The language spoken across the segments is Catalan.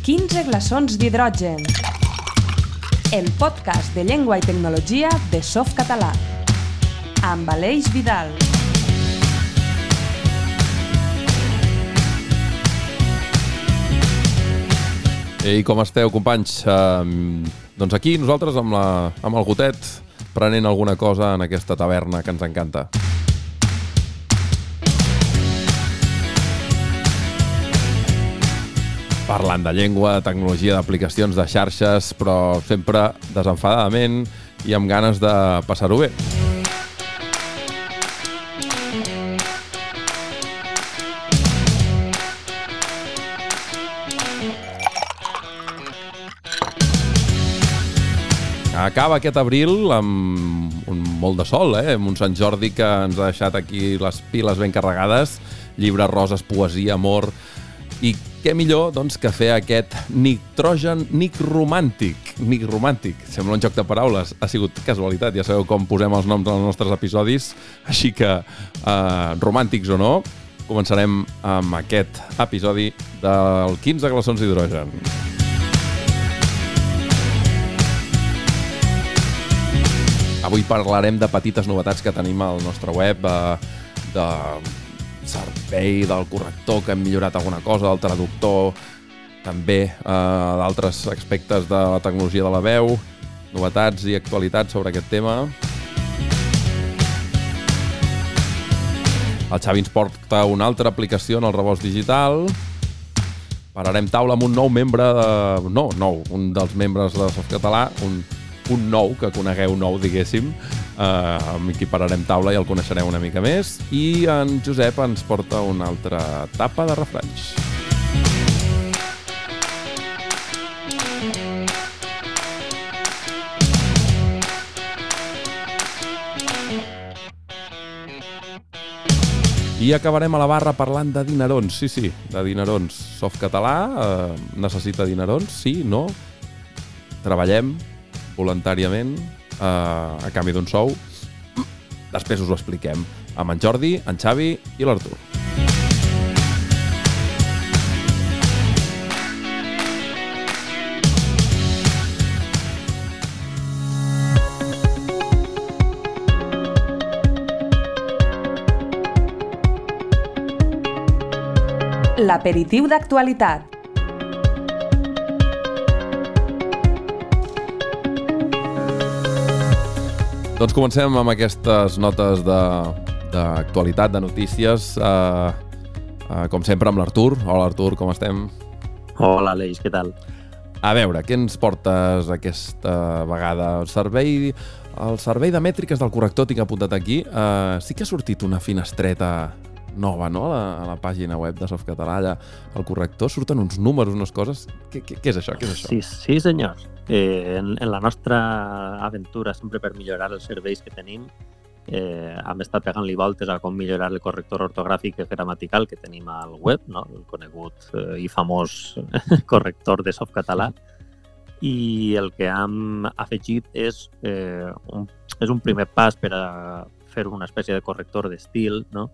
15 glaçons d'hidrogen. El podcast de llengua i tecnologia de Softcatalà. Amb Aleix Vidal. Ei, com esteu, companys? Uh, doncs aquí, nosaltres amb, la, amb el gotet, prenent alguna cosa en aquesta taverna que ens encanta. Parlant de llengua, de tecnologia, d'aplicacions, de xarxes, però sempre desenfadadament i amb ganes de passar-ho bé. Acaba aquest abril amb un molt de sol, eh? amb un Sant Jordi que ens ha deixat aquí les piles ben carregades, llibres, roses, poesia, amor... I què millor doncs, que fer aquest nitrogen nic romàntic. Nic romàntic. Sembla un joc de paraules. Ha sigut casualitat. Ja sabeu com posem els noms als nostres episodis. Així que, eh, romàntics o no, començarem amb aquest episodi del 15 glaçons d'hidrogen. Avui parlarem de petites novetats que tenim al nostre web, eh, de servei del corrector, que hem millorat alguna cosa, del traductor, també eh, d'altres aspectes de la tecnologia de la veu, novetats i actualitats sobre aquest tema. El Xavi ens porta una altra aplicació en el rebost digital. Pararem taula amb un nou membre de... No, nou, un dels membres de Softcatalà, un un nou, que conegueu nou, diguéssim, eh, amb qui pararem taula i el coneixereu una mica més. I en Josep ens porta una altra tapa de refranys. I acabarem a la barra parlant de dinerons, sí, sí, de dinerons. Softcatalà eh, necessita dinerons, sí, no? Treballem, voluntàriament eh, a canvi d'un sou. Després us ho expliquem amb en Jordi, en Xavi i l'Artur. L'aperitiu d'actualitat. Doncs comencem amb aquestes notes d'actualitat, de, de notícies. Uh, uh, com sempre amb l'Artur. Hola Artur, com estem? Hola Aleix, què tal? A veure, què ens portes aquesta vegada? El servei, el servei de mètriques del corrector tinc apuntat aquí. Uh, sí que ha sortit una finestreta nova, no?, a la, a la pàgina web de Softcatalà, allà al corrector, surten uns números, unes coses... Què, què, què és això? Què és això? Sí, sí senyor. Eh, en, en la nostra aventura, sempre per millorar els serveis que tenim, eh, hem estat pegant-li voltes a com millorar el corrector ortogràfic i gramatical que tenim al web, no? el conegut eh, i famós corrector de Softcatalà. I el que hem afegit és, eh, un, és un primer pas per a fer una espècie de corrector d'estil, no?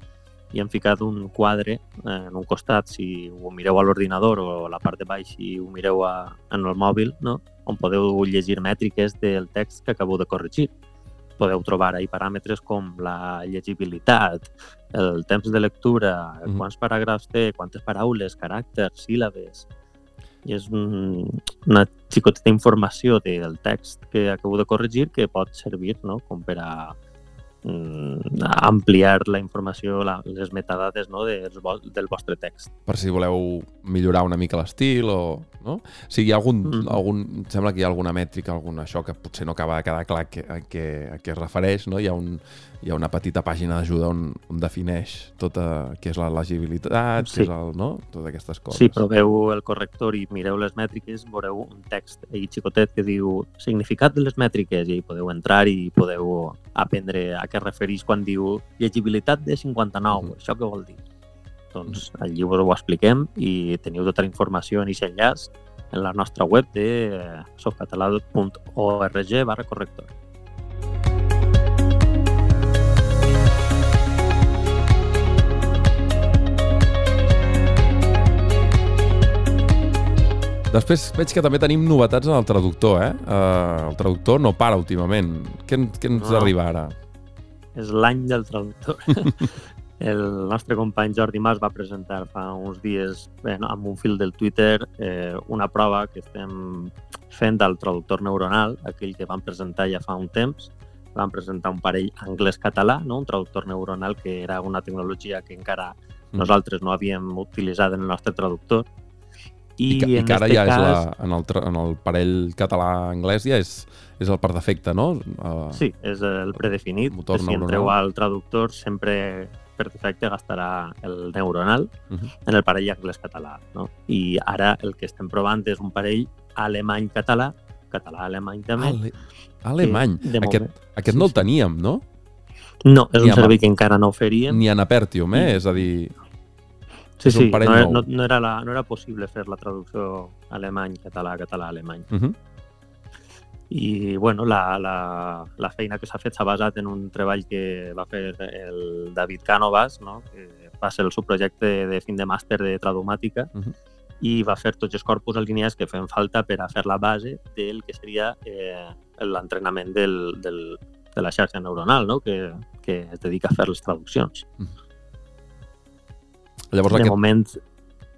i hem ficat un quadre eh, en un costat, si ho mireu a l'ordinador o a la part de baix si ho mireu a, en el mòbil, no? On podeu llegir mètriques del text que acabo de corregir. Podeu trobar ahí paràmetres com la llegibilitat, el temps de lectura, mm -hmm. quants paràgrafs té, quantes paraules, caràcters, síl·labes, i és un, una xicoteta informació del text que acabo de corregir que pot servir no? com per a ampliar la informació, la, les metadades no, de, del vostre text. Per si voleu millorar una mica l'estil o... No? Si hi ha algun, mm. algun... Sembla que hi ha alguna mètrica, alguna això que potser no acaba de quedar clar a què, a què, a què es refereix, no? Hi ha, un, hi ha una petita pàgina d'ajuda on, on defineix tota què és la legibilitat, sí. què és el, no? totes aquestes coses. Sí, proveu el corrector i mireu les mètriques, veureu un text ahí xicotet que diu significat de les mètriques i podeu entrar i podeu aprendre a què refereix quan diu llegibilitat de 59, mm -hmm. això què vol dir? Doncs al llibre ho expliquem i teniu tota la informació en aquest enllaç en la nostra web de softcatalà.org barra corrector. Després veig que també tenim novetats en el traductor, eh? Uh, el traductor no para últimament. Què, què ens No. arriba ara? És l'any del traductor. El nostre company Jordi Mas va presentar fa uns dies bé, no, amb un fil del Twitter eh, una prova que estem fent del traductor neuronal, aquell que vam presentar ja fa un temps. Vam presentar un parell anglès-català, no? un traductor neuronal que era una tecnologia que encara Mm. nosaltres no havíem utilitzat en el nostre traductor. I, que, i que ara ja és cas, la, en, el, en el parell català-anglès ja és, és el per defecte, no? Uh, Sí, és el predefinit. Motor si entreu neuronal. al traductor, sempre per defecte gastarà el neuronal Uh -huh. en el parell anglès-català. No? I ara el que estem provant és un parell alemany-català, català-alemany també. Ale alemany. que, de Aquest, moment- aquest sí, no el teníem, no? No, és Ni un servei que encara no oferíem. Ni en Apertium, eh? I- És a dir, sí, sí, no, nou. no, no, era la, no era possible fer la traducció alemany-català, català-alemany. uh -huh. I bueno, la, la, la feina que s'ha fet s'ha basat en un treball que va fer el David Cánovas, no? que va ser el subprojecte de fin de màster de Tradomàtica, Mhm. i va fer tots els corpus alineats que feien falta per a fer la base del que seria eh, l'entrenament del, del, de la xarxa neuronal, no? que, que es dedica a fer les traduccions. Llavors de aquest, moment,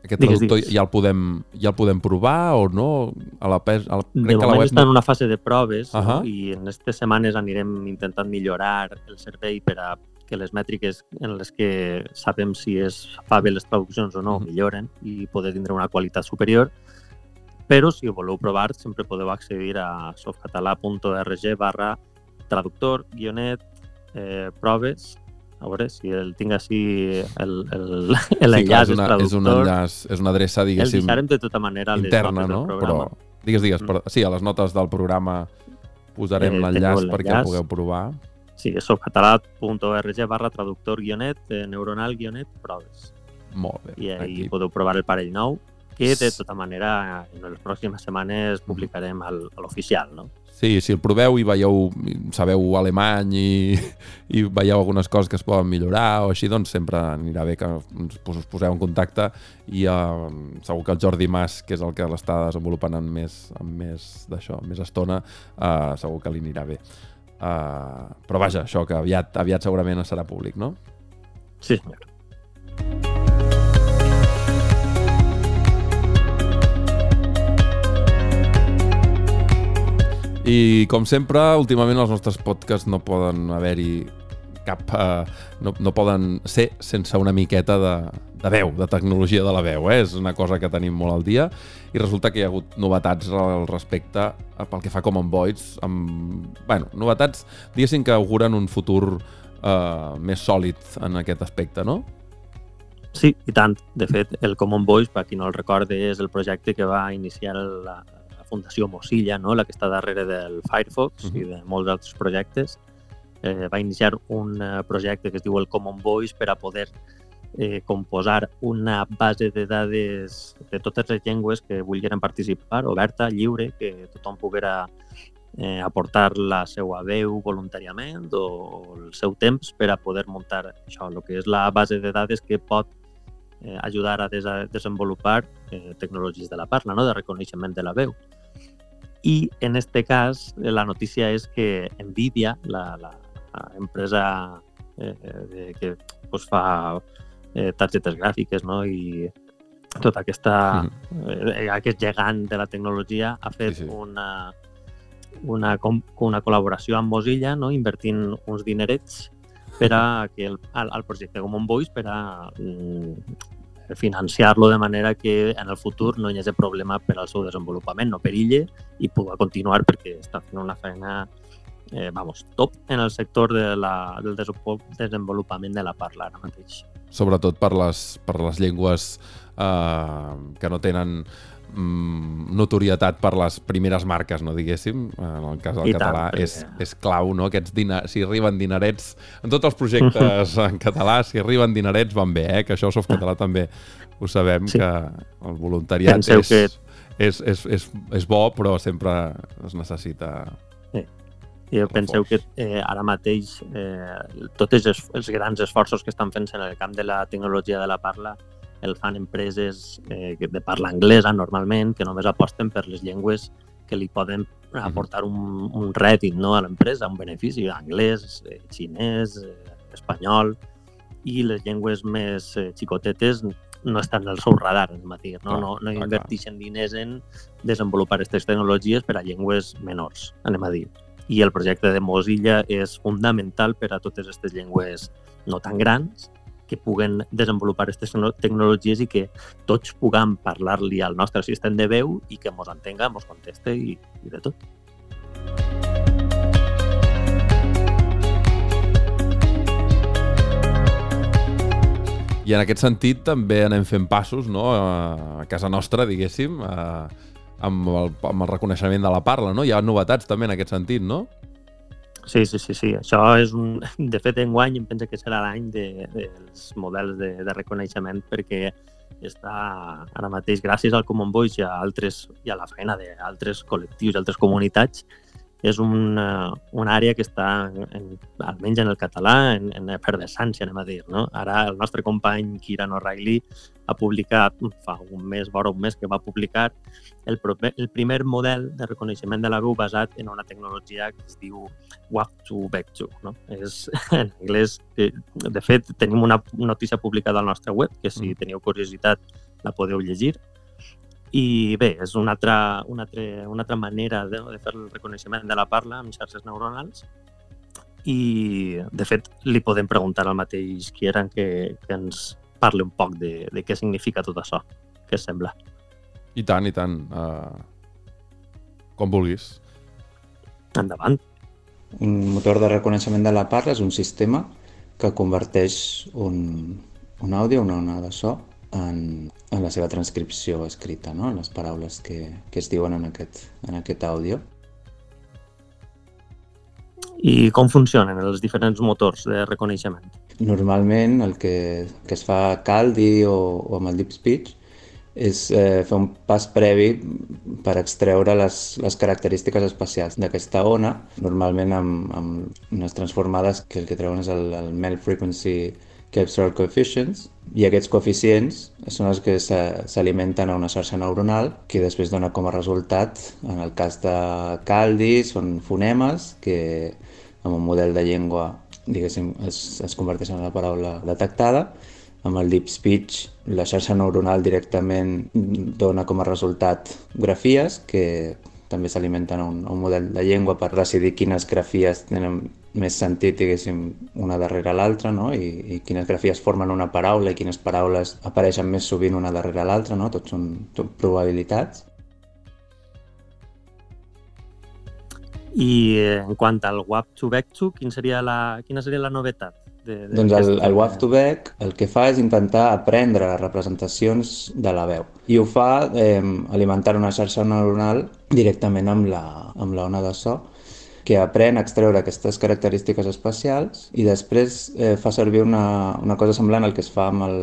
aquest digues, traductor digues. ja el podem ja el podem provar o no? A la, pes, a la, de crec que la moment web està en una fase de proves Ahà. no? i en aquestes setmanes anirem intentant millorar el servei per a que les mètriques en les que sabem si es fa bé les traduccions o no Mhm. milloren i poder tindre una qualitat superior. Però si ho voleu provar, sempre podeu accedir a softcatalà.org barra traductor, guionet, eh, proves. A veure si el tinc així el, el, Sí, clar, l'enllaç és, és una, és un enllaç, és una adreça, el diguéssim, deixarem de tota manera interna, no? Però, digues, digues, Mm. però, sí, a les notes del programa posarem Eh, l'enllaç perquè el l'enllaç. pugueu provar. Sí, és softcatalà.org barra traductor guionet, eh, neuronal guionet, proves. Molt bé. I ahí Aquí. podeu provar el parell nou, que de tota manera en les pròximes setmanes publicarem al- a l'oficial, no? Sí, si el proveu i veieu, sabeu alemany i, i veieu algunes coses que es poden millorar o així, doncs sempre anirà bé que us poseu en contacte i uh, segur que el Jordi Mas, que és el que l'està desenvolupant amb més, amb més d'això, més estona, uh, segur que li anirà bé. Uh, però vaja, això que aviat, aviat segurament serà públic, no? Sí, senyor. I com sempre, últimament els nostres podcasts no poden haver-hi cap... Uh, no, no poden ser sense una miqueta de, de veu, de tecnologia de la veu. Eh? És una cosa que tenim molt al dia i resulta que hi ha hagut novetats al respecte eh, pel que fa com en Voids. Amb, bueno, novetats, diguéssim que auguren un futur uh, més sòlid en aquest aspecte, no? Sí, i tant. De fet, el Common Voice, per qui no el recorde, és el projecte que va iniciar la Fundació Mozilla, no? la que està darrere del Firefox Mhm. i de molts altres projectes. Eh, va iniciar un eh, projecte que es diu el Common Voice per a poder eh, composar una base de dades de totes les llengües que vulguin participar, oberta, lliure, que tothom poguera eh, aportar la seva veu voluntàriament o el seu temps per a poder muntar això, el que és la base de dades que pot eh, ajudar a des desenvolupar eh, tecnologies de la parla, no? de reconeixement de la veu. I en este cas, eh, la notícia és que Nvidia, la, la, empresa eh, que pues, fa eh, targetes gràfiques no? i tota aquesta, eh, aquest gegant de la tecnologia ha fet Sí, sí. una, una, com, una col·laboració amb Mozilla, no? invertint uns dinerets per a que el, al, al projecte Common Voice per a mm, financiar-lo de manera que en el futur no hi hagi problema per al seu desenvolupament, no perille i pugui continuar perquè està fent una feina eh, vamos, top en el sector de la, del desenvol- desenvolupament de la parla ara mateix. Sobretot per les, per les llengües eh, que no tenen mm, notorietat per les primeres marques, no diguéssim. En el cas del I tant, català perquè- és, és clau, no? Aquests dina si arriben dinerets... En tots els projectes en català, si arriben dinerets van bé, eh? Que això a Softcatalà també ho sabem, Sí. que el voluntariat Penseu és, que- és, és, és, és bo, però sempre es necessita... I Com penseu que eh, ara mateix eh, tots els, els grans esforços que estan fent en el camp de la tecnologia de la parla el fan empreses eh, de parla anglesa normalment, que només aposten per les llengües que li poden aportar un, un rèdit no, a l'empresa, un benefici, anglès, eh, xinès, eh, espanyol, i les llengües més eh, xicotetes no estan al seu radar, anem a dir. No, no, no inverteixen diners en desenvolupar aquestes tecnologies per a llengües menors, anem a dir. I el projecte de Mozilla és fundamental per a totes aquestes llengües no tan grans que puguen desenvolupar aquestes tecnologies i que tots puguem parlar-li al nostre assistent de veu i que ens entenga, ens conteste i, i de tot. I en aquest sentit també anem fent passos no? a casa nostra, diguéssim, a, amb, el, amb el reconeixement de la parla. No? Hi ha novetats també en aquest sentit, no? Sí, sí, sí, sí. Això és un... De fet, en guany em penso que serà l'any de, dels models de, de reconeixement perquè està ara mateix, gràcies al Common Voice i a, altres, i a la feina d'altres col·lectius i altres comunitats, és una, una àrea que està, en, almenys en el català, en, en efervescència, anem a dir. No? Ara el nostre company Kieran O'Reilly ha publicat, fa un mes, vora un mes, que va publicar el, el primer model de reconeixement de la veu basat en una tecnologia que es diu WAV2 No? És, en anglès, eh, de fet, tenim una notícia publicada al nostre web, que si mm. teniu curiositat la podeu llegir, i bé, és una altra, una altra, una altra manera de, de fer el reconeixement de la parla amb xarxes neuronals i, de fet, li podem preguntar al mateix Kieran que, que ens parli un poc de, de què significa tot això, què sembla. I tant, i tant. Uh, com vulguis. Endavant. Un motor de reconeixement de la parla és un sistema que converteix un, un àudio, una ona de so, en, en la seva transcripció escrita, no? en les paraules que, que es diuen en aquest, en aquest àudio. I com funcionen els diferents motors de reconeixement? Normalment el que, que es fa a Caldi o, o amb el Deep Speech és eh, fer un pas previ per extreure les, les característiques especials d'aquesta ona, normalment amb, amb unes transformades que el que treuen és el, el Mel Frequency Capsular Coefficients, i aquests coeficients són els que s'alimenten a una xarxa neuronal que després dona com a resultat, en el cas de Caldi, són fonemes que amb un model de llengua diguéssim, es, es converteixen en la paraula detectada. Amb el Deep Speech, la xarxa neuronal directament dona com a resultat grafies que també s'alimenten a, un, a un model de llengua per decidir quines grafies tenen més sentit, diguéssim, una darrere l'altra, no? I, i quines grafies formen una paraula i quines paraules apareixen més sovint una darrere l'altra, no? Tots són tot probabilitats. I eh, en quant al WAP to Vectu, quin seria la, quina seria la novetat? De, de doncs el, el WAF to Back el que fa és intentar aprendre les representacions de la veu i ho fa eh, alimentant una xarxa neuronal directament amb la, amb la ona de so que aprèn a extreure aquestes característiques especials i després eh, fa servir una, una cosa semblant al que es fa amb el,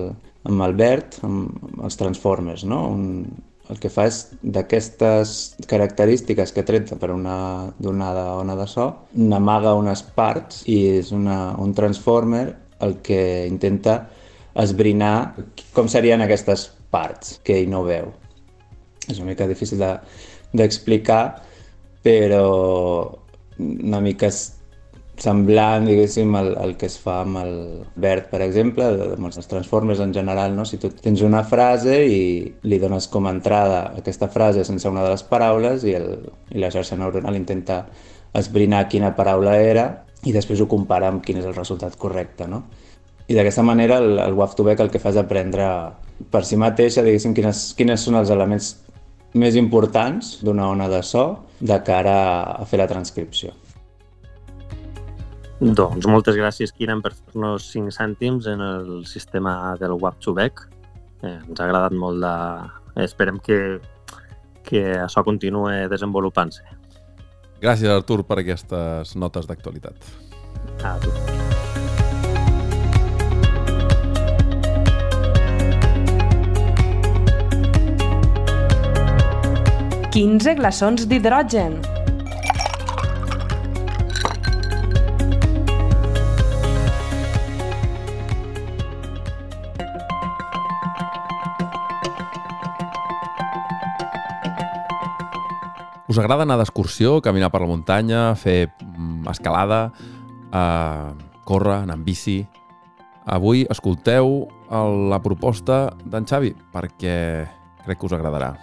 amb el BERT, amb els Transformers, no? Un, el que fa és d'aquestes característiques que tret per una donada ona de so, n'amaga unes parts i és una, un transformer el que intenta esbrinar com serien aquestes parts que ell no veu. És una mica difícil d'explicar, de, però una mica semblant, diguéssim, al, al que es fa amb el verd, per exemple, amb els transformers en general, no? Si tu tens una frase i li dones com a entrada aquesta frase sense una de les paraules i, el, i la xarxa neuronal intenta esbrinar quina paraula era i després ho compara amb quin és el resultat correcte, no? I d'aquesta manera el, el WAF2Back el que fa és aprendre per si mateixa, diguéssim, quines, quines són els elements més importants d'una ona de so de cara a fer la transcripció. Doncs moltes gràcies, Kiran, per fer-nos 5 cèntims en el sistema del WAP2Back. Eh, ens ha agradat molt de... Esperem que, que això continue desenvolupant-se. Gràcies, Artur, per aquestes notes d'actualitat. A tu. Quinze glaçons d'hidrogen. Us agrada anar d'excursió, caminar per la muntanya, fer mm, escalada, eh, córrer, anar amb bici... Avui escolteu la proposta d'en Xavi perquè crec que us agradarà.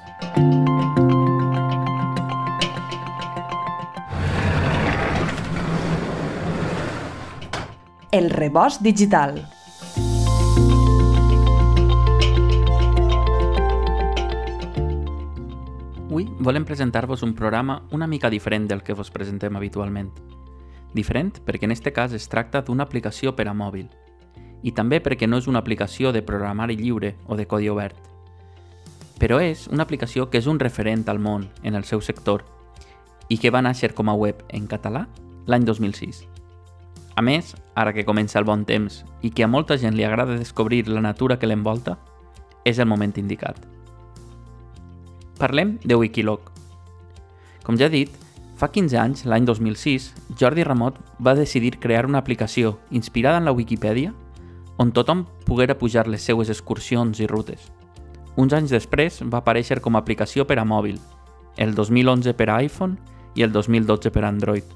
El rebost digital. Avui volem presentar-vos un programa una mica diferent del que vos presentem habitualment. Diferent perquè en este cas es tracta d'una aplicació per a mòbil i també perquè no és una aplicació de programari lliure o de codi obert. Però és una aplicació que és un referent al món en el seu sector i que va néixer com a web en català l'any 2006. A més, ara que comença el bon temps i que a molta gent li agrada descobrir la natura que l'envolta, és el moment indicat. Parlem de Wikiloc. Com ja he dit, fa 15 anys, l'any 2006, Jordi Ramot va decidir crear una aplicació inspirada en la Wikipedia on tothom poguera pujar les seues excursions i rutes. Uns anys després va aparèixer com a aplicació per a mòbil, el 2011 per a iPhone i el 2012 per a Android.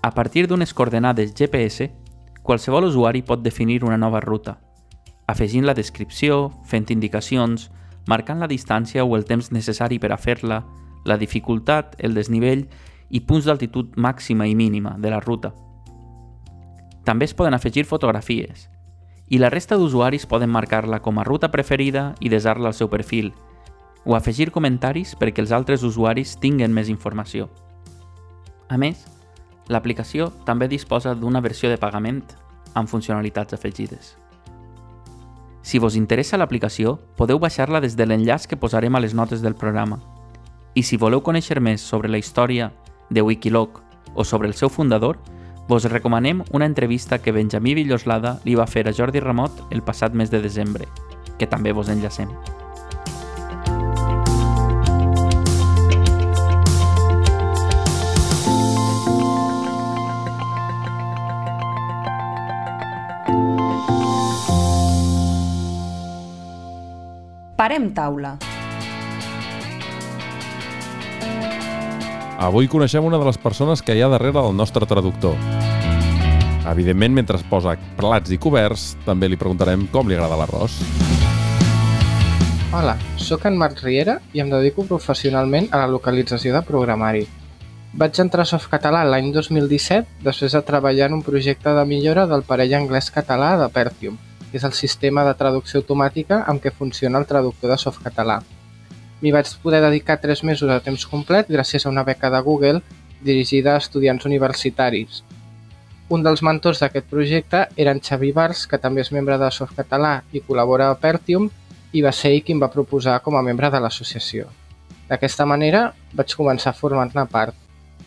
A partir d'unes coordenades GPS, qualsevol usuari pot definir una nova ruta, afegint la descripció, fent indicacions, marcant la distància o el temps necessari per a fer-la, la dificultat, el desnivell i punts d'altitud màxima i mínima de la ruta. També es poden afegir fotografies, i la resta d'usuaris poden marcar-la com a ruta preferida i desar-la al seu perfil, o afegir comentaris perquè els altres usuaris tinguen més informació. A més, l'aplicació també disposa d'una versió de pagament amb funcionalitats afegides. Si vos interessa l'aplicació, podeu baixar-la des de l'enllaç que posarem a les notes del programa. I si voleu conèixer més sobre la història de Wikiloc o sobre el seu fundador, vos recomanem una entrevista que Benjamí Villoslada li va fer a Jordi Ramot el passat mes de desembre, que també vos enllacem. Parem taula. Avui coneixem una de les persones que hi ha darrere del nostre traductor. Evidentment, mentre es posa plats i coberts, també li preguntarem com li agrada l'arròs. Hola, sóc en Marc Riera i em dedico professionalment a la localització de programari. Vaig entrar a Softcatalà l'any 2017 després de treballar en un projecte de millora del parell anglès-català de Pertium, que és el sistema de traducció automàtica amb què funciona el traductor de Softcatalà. M'hi vaig poder dedicar tres mesos a temps complet gràcies a una beca de Google dirigida a estudiants universitaris. Un dels mentors d'aquest projecte era en Xavi Bars, que també és membre de Softcatalà i col·labora a Pertium, i va ser ell qui em va proposar com a membre de l'associació. D'aquesta manera vaig començar a formar-ne part.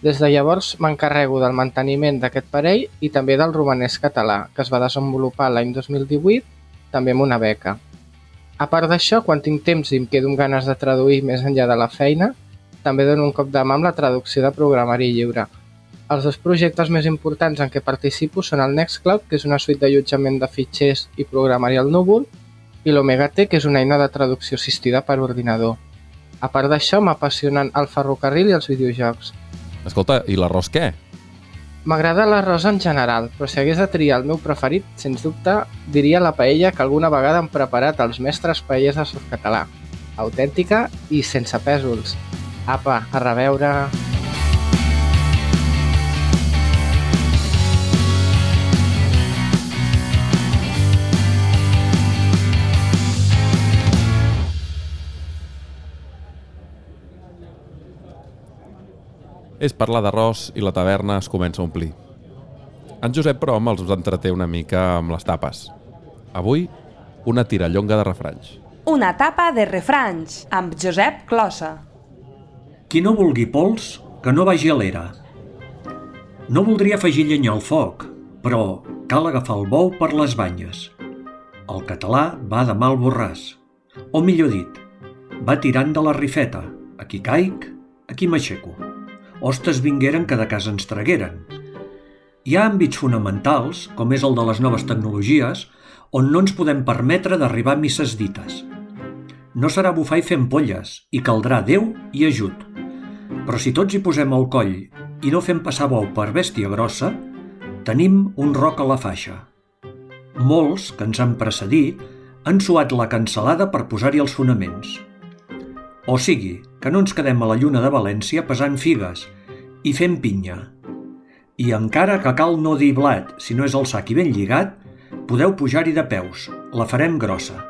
Des de llavors m'encarrego del manteniment d'aquest parell i també del romanès català, que es va desenvolupar l'any 2018, també amb una beca. A part d'això, quan tinc temps i em quedo amb ganes de traduir més enllà de la feina, també dono un cop de mà amb la traducció de programari lliure. Els dos projectes més importants en què participo són el Nextcloud, que és una suite d'allotjament de fitxers i programari al núvol, i l'Omega T, que és una eina de traducció assistida per ordinador. A part d'això, m'apassionen el ferrocarril i els videojocs. Escolta, i l'arròs què? M'agrada l'arròs en general, però si hagués de triar el meu preferit, sens dubte, diria la paella que alguna vegada han preparat els mestres paellers de softcatalà. Autèntica i sense pèsols. Apa, a reveure... És parlar d'arròs i la taverna es comença a omplir. En Josep, però, els entreté una mica amb les tapes. Avui, una tirallonga de refranys. Una tapa de refranys amb Josep Closa. Qui no vulgui pols, que no vagi a l'era. No voldria afegir llenya al foc, però cal agafar el bou per les banyes. El català va de mal borràs. O millor dit, va tirant de la rifeta. Aquí caic, aquí m'aixeco. Hostes vingueren que de casa ens tragueren. Hi ha àmbits fonamentals, com és el de les noves tecnologies, on no ens podem permetre d'arribar a misses dites. no serà bufar i fer ampolles, i caldrà Déu i ajut. Però si tots hi posem el coll i no fem passar bou per bèstia grossa, tenim un roc a la faixa. Molts, que ens han precedit, han suat la cancel·lada per posar-hi els fonaments. O sigui, que no ens quedem a la lluna de València pesant figues i fent pinya. I encara que cal no dir blat si no és el sac i ben lligat, podeu pujar-hi de peus, la farem grossa.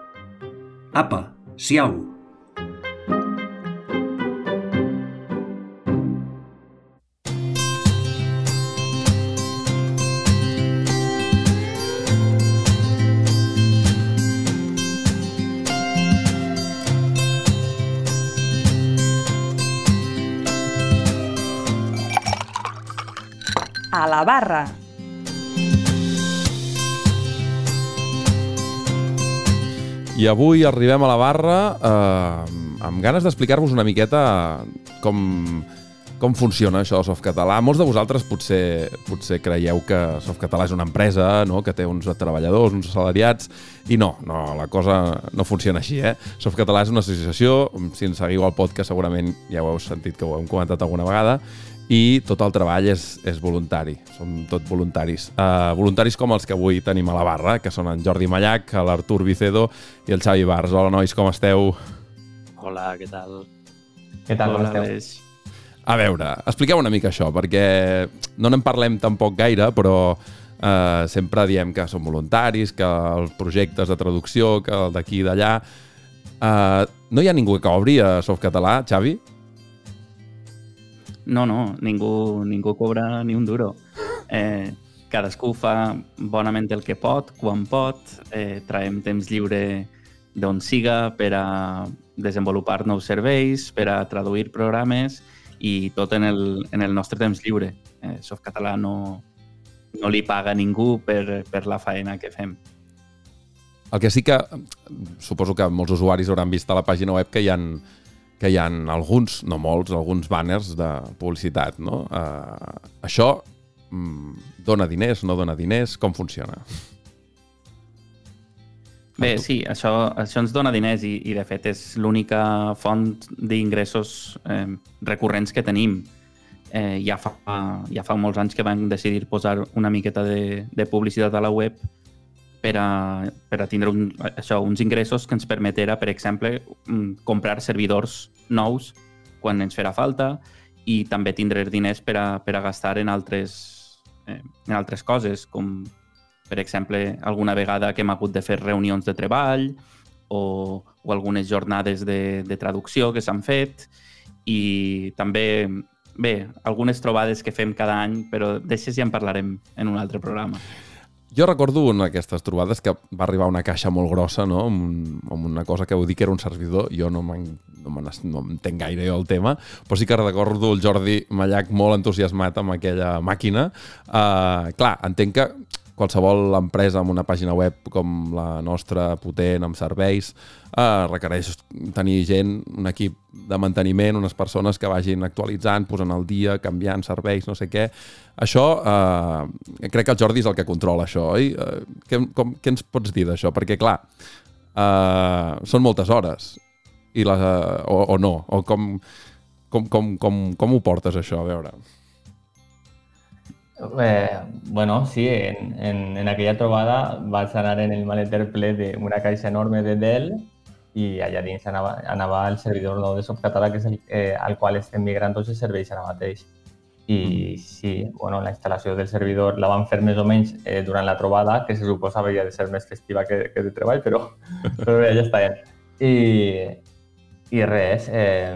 Apa, siau! Barra. I avui arribem a la barra eh, amb ganes d'explicar-vos una miqueta com, com funciona això de Softcatalà. Molts de vosaltres potser, potser creieu que Softcatalà és una empresa no? que té uns treballadors, uns assalariats, i no, no, la cosa no funciona així. Eh? Softcatalà és una associació, si ens seguiu al podcast segurament ja ho heu sentit que ho hem comentat alguna vegada, i tot el treball és, és voluntari, som tot voluntaris. Uh, voluntaris com els que avui tenim a la barra, que són en Jordi Mallac, l'Artur Vicedo i el Xavi Bars. Hola, nois, com esteu? Hola, què tal? Què tal, com Hola, esteu? Aleix. A veure, expliqueu una mica això, perquè no n'en parlem tampoc gaire, però eh, sempre diem que som voluntaris, que els projectes de traducció, que el d'aquí i d'allà... Eh, no hi ha ningú que obri a Softcatalà, Xavi? No, no, ningú, ningú cobra ni un duro. Eh, cadascú fa bonament el que pot, quan pot, eh, traiem temps lliure d'on siga per a desenvolupar nous serveis, per a traduir programes i tot en el, en el nostre temps lliure. Eh, Softcatalà no, no li paga ningú per, per la faena que fem. El que sí que suposo que molts usuaris hauran vist a la pàgina web que hi han que hi han alguns, no molts, alguns banners de publicitat, no? Uh, això mm, dona diners, no dona diners? Com funciona? Bé, sí, això, això ens dona diners i, i de fet, és l'única font d'ingressos eh, recurrents que tenim. Eh, ja, fa, ja fa molts anys que vam decidir posar una miqueta de, de publicitat a la web per a, per a tindre un, això, uns ingressos que ens permetera, per exemple, mm, comprar servidors nous quan ens farà falta i també tindre diners per a, per a gastar en altres, eh, en altres coses, com per exemple, alguna vegada que hem hagut de fer reunions de treball o, o algunes jornades de, de traducció que s'han fet i també, bé, algunes trobades que fem cada any, però d'això ja en parlarem en un altre programa. Jo recordo una d'aquestes trobades que va arribar una caixa molt grossa, no? amb, amb una cosa que heu dit que era un servidor. Jo no no, no entenc gaire jo el tema, però sí que recordo el Jordi Mallac molt entusiasmat amb aquella màquina. Uh, clar, entenc que qualsevol empresa amb una pàgina web com la nostra, potent, amb serveis, eh, requereix tenir gent, un equip de manteniment, unes persones que vagin actualitzant, posant al dia, canviant serveis, no sé què. Això, eh, crec que el Jordi és el que controla això, oi? Eh, què, com, què ens pots dir d'això? Perquè, clar, eh, són moltes hores, i la, o, o no, o com, com, com, com, com ho portes això, a veure? Eh, bueno, sí, en, en, en aquella trobada vaig anar en el maleter ple d'una caixa enorme de Dell i allà dins anava, anava el servidor nou de Softcatalà, que és el, eh, al qual estem migrant tots els serveis ara mateix. I sí, bueno, la instal·lació del servidor la van fer més o menys eh, durant la trobada, que se suposa havia de ser més festiva que, que de treball, però, però bé, ja està. I, i res, eh,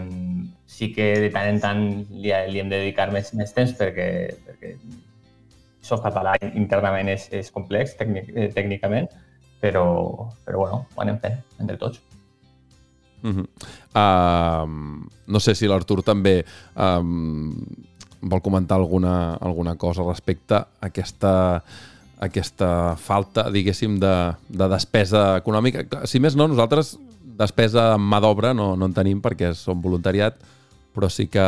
sí que de tant en tant li, li hem de dedicar més, més temps perquè, perquè softcatalà internament és, és complex tècnic, eh, tècnicament, però, però bueno, ho anem fent entre tots. Uh -huh. uh, no sé si l'Artur també um, vol comentar alguna, alguna cosa respecte a aquesta, aquesta falta, diguéssim, de, de despesa econòmica. Si més no, nosaltres despesa en mà d'obra no, no en tenim perquè som voluntariat, però sí que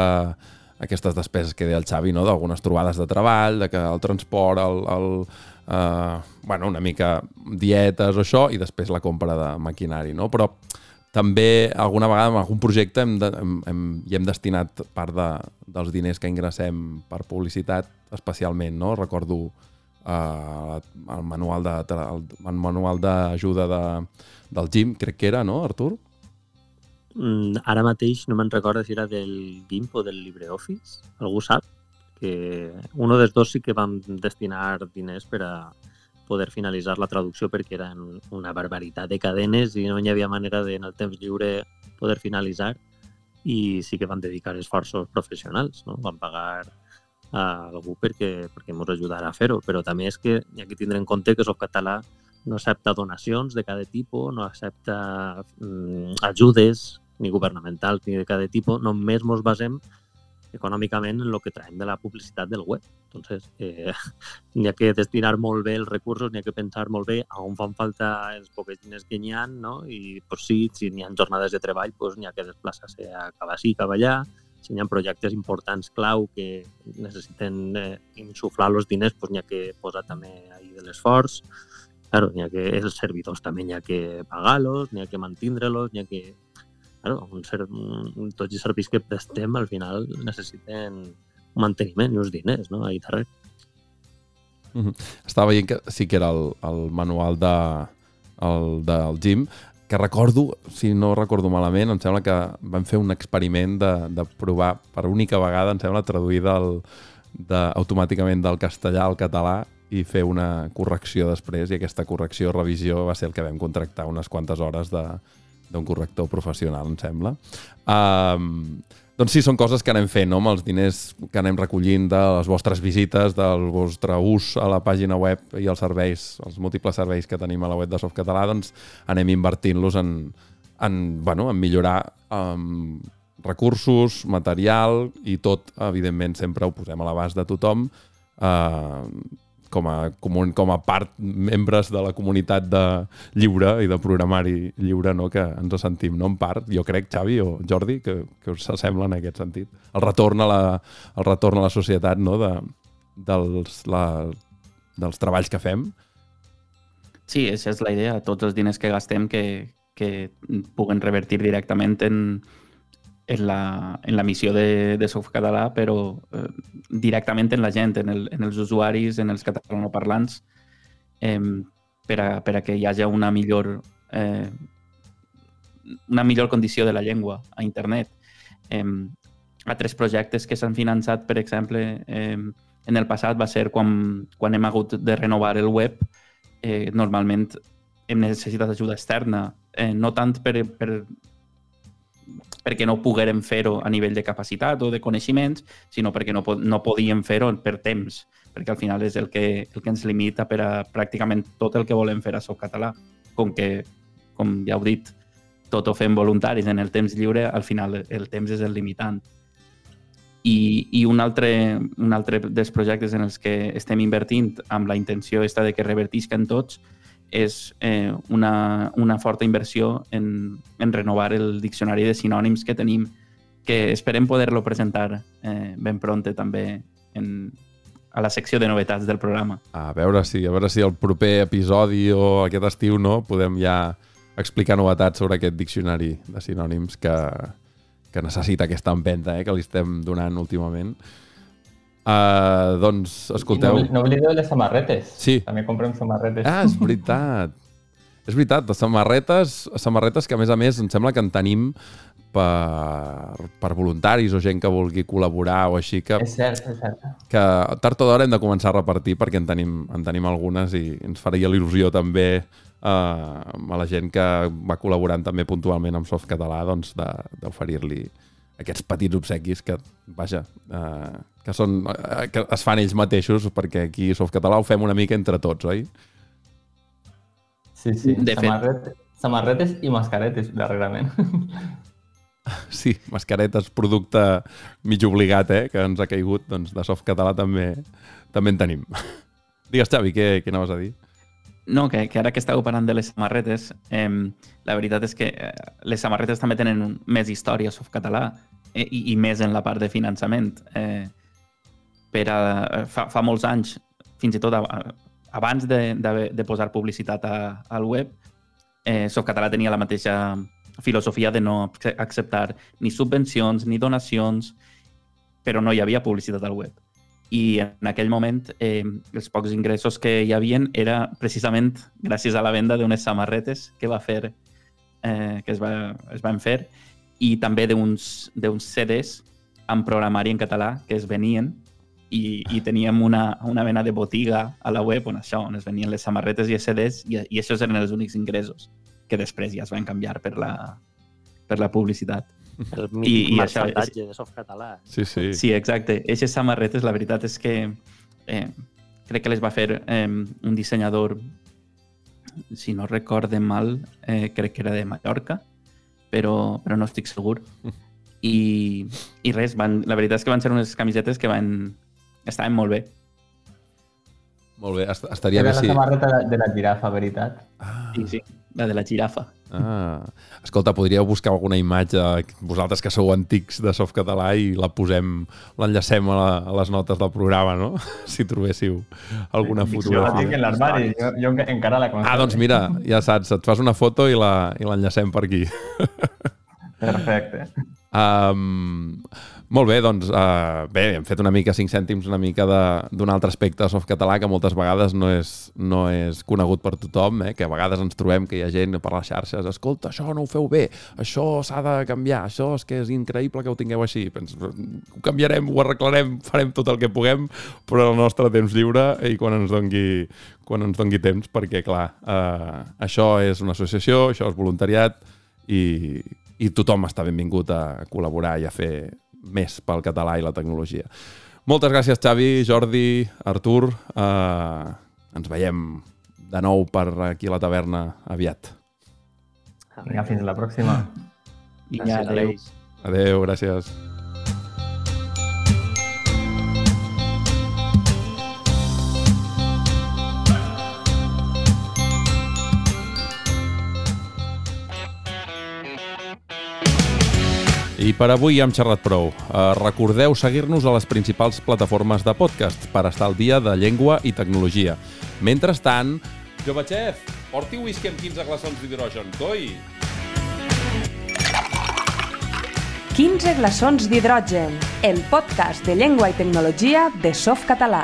aquestes despeses que deia el Xavi, no? d'algunes trobades de treball, de que el transport, el, el, uh, bueno, una mica dietes o això, i després la compra de maquinari. No? Però també alguna vegada en algun projecte hem, de, hem, hem, hi hem destinat part de, dels diners que ingressem per publicitat especialment, no? Recordo eh, el manual de, el, el manual d'ajuda de, del GIMP, crec que era, no, Artur? Mm, ara mateix no me'n recordo si era del GIMP o del LibreOffice, algú sap? Que un dels dos sí que vam destinar diners per a, poder finalitzar la traducció perquè eren una barbaritat de cadenes i no hi havia manera de, en el temps lliure poder finalitzar i sí que van dedicar esforços professionals, no? van pagar a algú perquè, perquè ens ajudara a fer-ho, però també és que hi ha que tindre en compte que Softcatalà no accepta donacions de cada tipus, no accepta mm, ajudes ni governamentals ni de cada tipus, només ens basem econòmicament en el que traiem de la publicitat del web. Entonces, eh, n'hi ha que destinar molt bé els recursos, n'hi ha que pensar molt bé a on fan falta els pocs diners que n'hi ha, no? i pues, sí, si n'hi ha jornades de treball, pues, n'hi ha que desplaçar-se a cap així, cap allà, si n'hi ha projectes importants clau que necessiten eh, insuflar els diners, pues, n'hi ha que posar també ahí de l'esforç. Claro, n'hi ha que els servidors també n'hi ha que pagar-los, n'hi ha que mantindre-los, n'hi ha que claro, un ser, tots els serveis que prestem al final necessiten manteniment i uns diners, no?, ahí darrere. Mm -hmm. Estava veient que sí que era el, el manual de, el, del gym, que recordo, si no recordo malament, em sembla que vam fer un experiment de, de provar per única vegada, em sembla, traduir del, de, automàticament del castellà al català i fer una correcció després, i aquesta correcció, revisió, va ser el que vam contractar unes quantes hores de, d'un corrector professional, em sembla. Um, doncs sí, són coses que anem fent, no? amb els diners que anem recollint de les vostres visites, del vostre ús a la pàgina web i els serveis, els múltiples serveis que tenim a la web de Softcatalà, doncs anem invertint-los en, en, bueno, en millorar um, recursos, material i tot, evidentment, sempre ho posem a l'abast de tothom. Uh, com a, com, com a part membres de la comunitat de lliure i de programari lliure no? que ens sentim no? en part, jo crec, Xavi o Jordi, que, que us s'assembla en aquest sentit. El retorn a la, el retorn a la societat no? de, dels, la, dels treballs que fem. Sí, aquesta és la idea. Tots els diners que gastem que, que puguen revertir directament en, en la, en la missió de, de Softcatalà, però eh, directament en la gent, en, el, en els usuaris, en els catalanoparlants, eh, per, a, per a que hi hagi una millor, eh, una millor condició de la llengua a internet. Eh, altres projectes que s'han finançat, per exemple, eh, en el passat va ser quan, quan hem hagut de renovar el web, eh, normalment hem necessitat ajuda externa, eh, no tant per, per perquè no poguérem fer-ho a nivell de capacitat o de coneixements, sinó perquè no, no podíem fer-ho per temps, perquè al final és el que, el que ens limita per a pràcticament tot el que volem fer a Softcatalà. Com que, com ja heu dit, tot ho fem voluntaris en el temps lliure, al final el temps és el limitant. I, i un, altre, un altre dels projectes en els que estem invertint amb la intenció esta de que revertisquen tots és eh, una, una forta inversió en, en renovar el diccionari de sinònims que tenim, que esperem poder-lo presentar eh, ben pronte també en, a la secció de novetats del programa. A veure si a veure si el proper episodi o aquest estiu no podem ja explicar novetats sobre aquest diccionari de sinònims que, que necessita aquesta empenta eh, que li estem donant últimament. Uh, doncs, escolteu... I no, no oblideu les samarretes. Sí. També comprem samarretes. Ah, és veritat. és veritat, les samarretes, samarretes que a més a més em sembla que en tenim per, per voluntaris o gent que vulgui col·laborar o així que... És cert, és cert. Que tard o d'hora hem de començar a repartir perquè en tenim, en tenim algunes i ens faria l'il·lusió també uh, a la gent que va col·laborant també puntualment amb Softcatalà doncs d'oferir-li aquests petits obsequis que, vaja, eh, que, són, eh, que es fan ells mateixos, perquè aquí a Softcatalà ho fem una mica entre tots, oi? Sí, sí. De Samarret, fet... Samarretes i mascaretes, darrerament. Sí, mascaretes, producte mig obligat, eh, que ens ha caigut, doncs de Softcatalà també, també en tenim. Digues, Xavi, què, què anaves a dir? No, que, que ara que estàveu parlant de les samarretes, eh, la veritat és que eh, les samarretes també tenen més història softcatalà eh, i, i més en la part de finançament. Eh, per a, fa, fa molts anys, fins i tot abans de, de, de posar publicitat a, al web, eh, Softcatalà tenia la mateixa filosofia de no acceptar ni subvencions ni donacions, però no hi havia publicitat al web. I en aquell moment eh, els pocs ingressos que hi havien era precisament gràcies a la venda d'unes samarretes que va fer eh, que es, va, es van fer i també d'uns CDs amb programari en català que es venien i, i teníem una, una mena de botiga a la web on això, on es venien les samarretes i CDs i, i això eren els únics ingressos que després ja es van canviar per la, per la publicitat. El mític marxandatge de Softcatalà. Sí, sí. Sí, exacte. Aquestes samarretes, la veritat és que eh, crec que les va fer eh, un dissenyador, si no recorde mal, eh, crec que era de Mallorca, però, però no estic segur. I, i res, van, la veritat és que van ser unes camisetes que van, estaven molt bé. Molt bé, estaria Era bé la si... samarreta de la girafa, veritat. Ah, Sí, sí, la de la girafa. Ah. Escolta, podríeu buscar alguna imatge, vosaltres que sou antics de Softcatalà i la posem, l'enllacem a, la, a les notes del programa, no? Si trobéssiu alguna Jo la tinc en l'armari, jo, jo enca- encara la conservo. Ah, doncs mira, ja saps, et fas una foto i l'enllacem per aquí. Perfecte. Um, molt bé, doncs, uh, bé, hem fet una mica 5 cèntims, una mica d'un altre aspecte de softcatalà que moltes vegades no és, no és conegut per tothom, eh? que a vegades ens trobem que hi ha gent per les xarxes, escolta, això no ho feu bé, això s'ha de canviar, això és que és increïble que ho tingueu així. Pens, ho canviarem, ho arreglarem, farem tot el que puguem, però el nostre temps lliure i quan ens dongui, quan ens dongui temps, perquè, clar, uh, això és una associació, això és voluntariat i, i tothom està benvingut a col·laborar i a fer més pel català i la tecnologia. Moltes gràcies, Xavi, Jordi, Artur. Uh, ens veiem de nou per aquí a la taverna aviat. Vinga, fins la pròxima. Vinga, Gràcies, adéu. Aleix. Adeu, gràcies. I per avui ja hem xerrat prou. Uh, recordeu seguir-nos a les principals plataformes de podcast per estar al dia de llengua i tecnologia. Mentrestant, jove xef, porti whisky amb 15 glaçons d'hidrogen, coi! 15 glaçons d'hidrogen, el podcast de llengua i tecnologia de Softcatalà.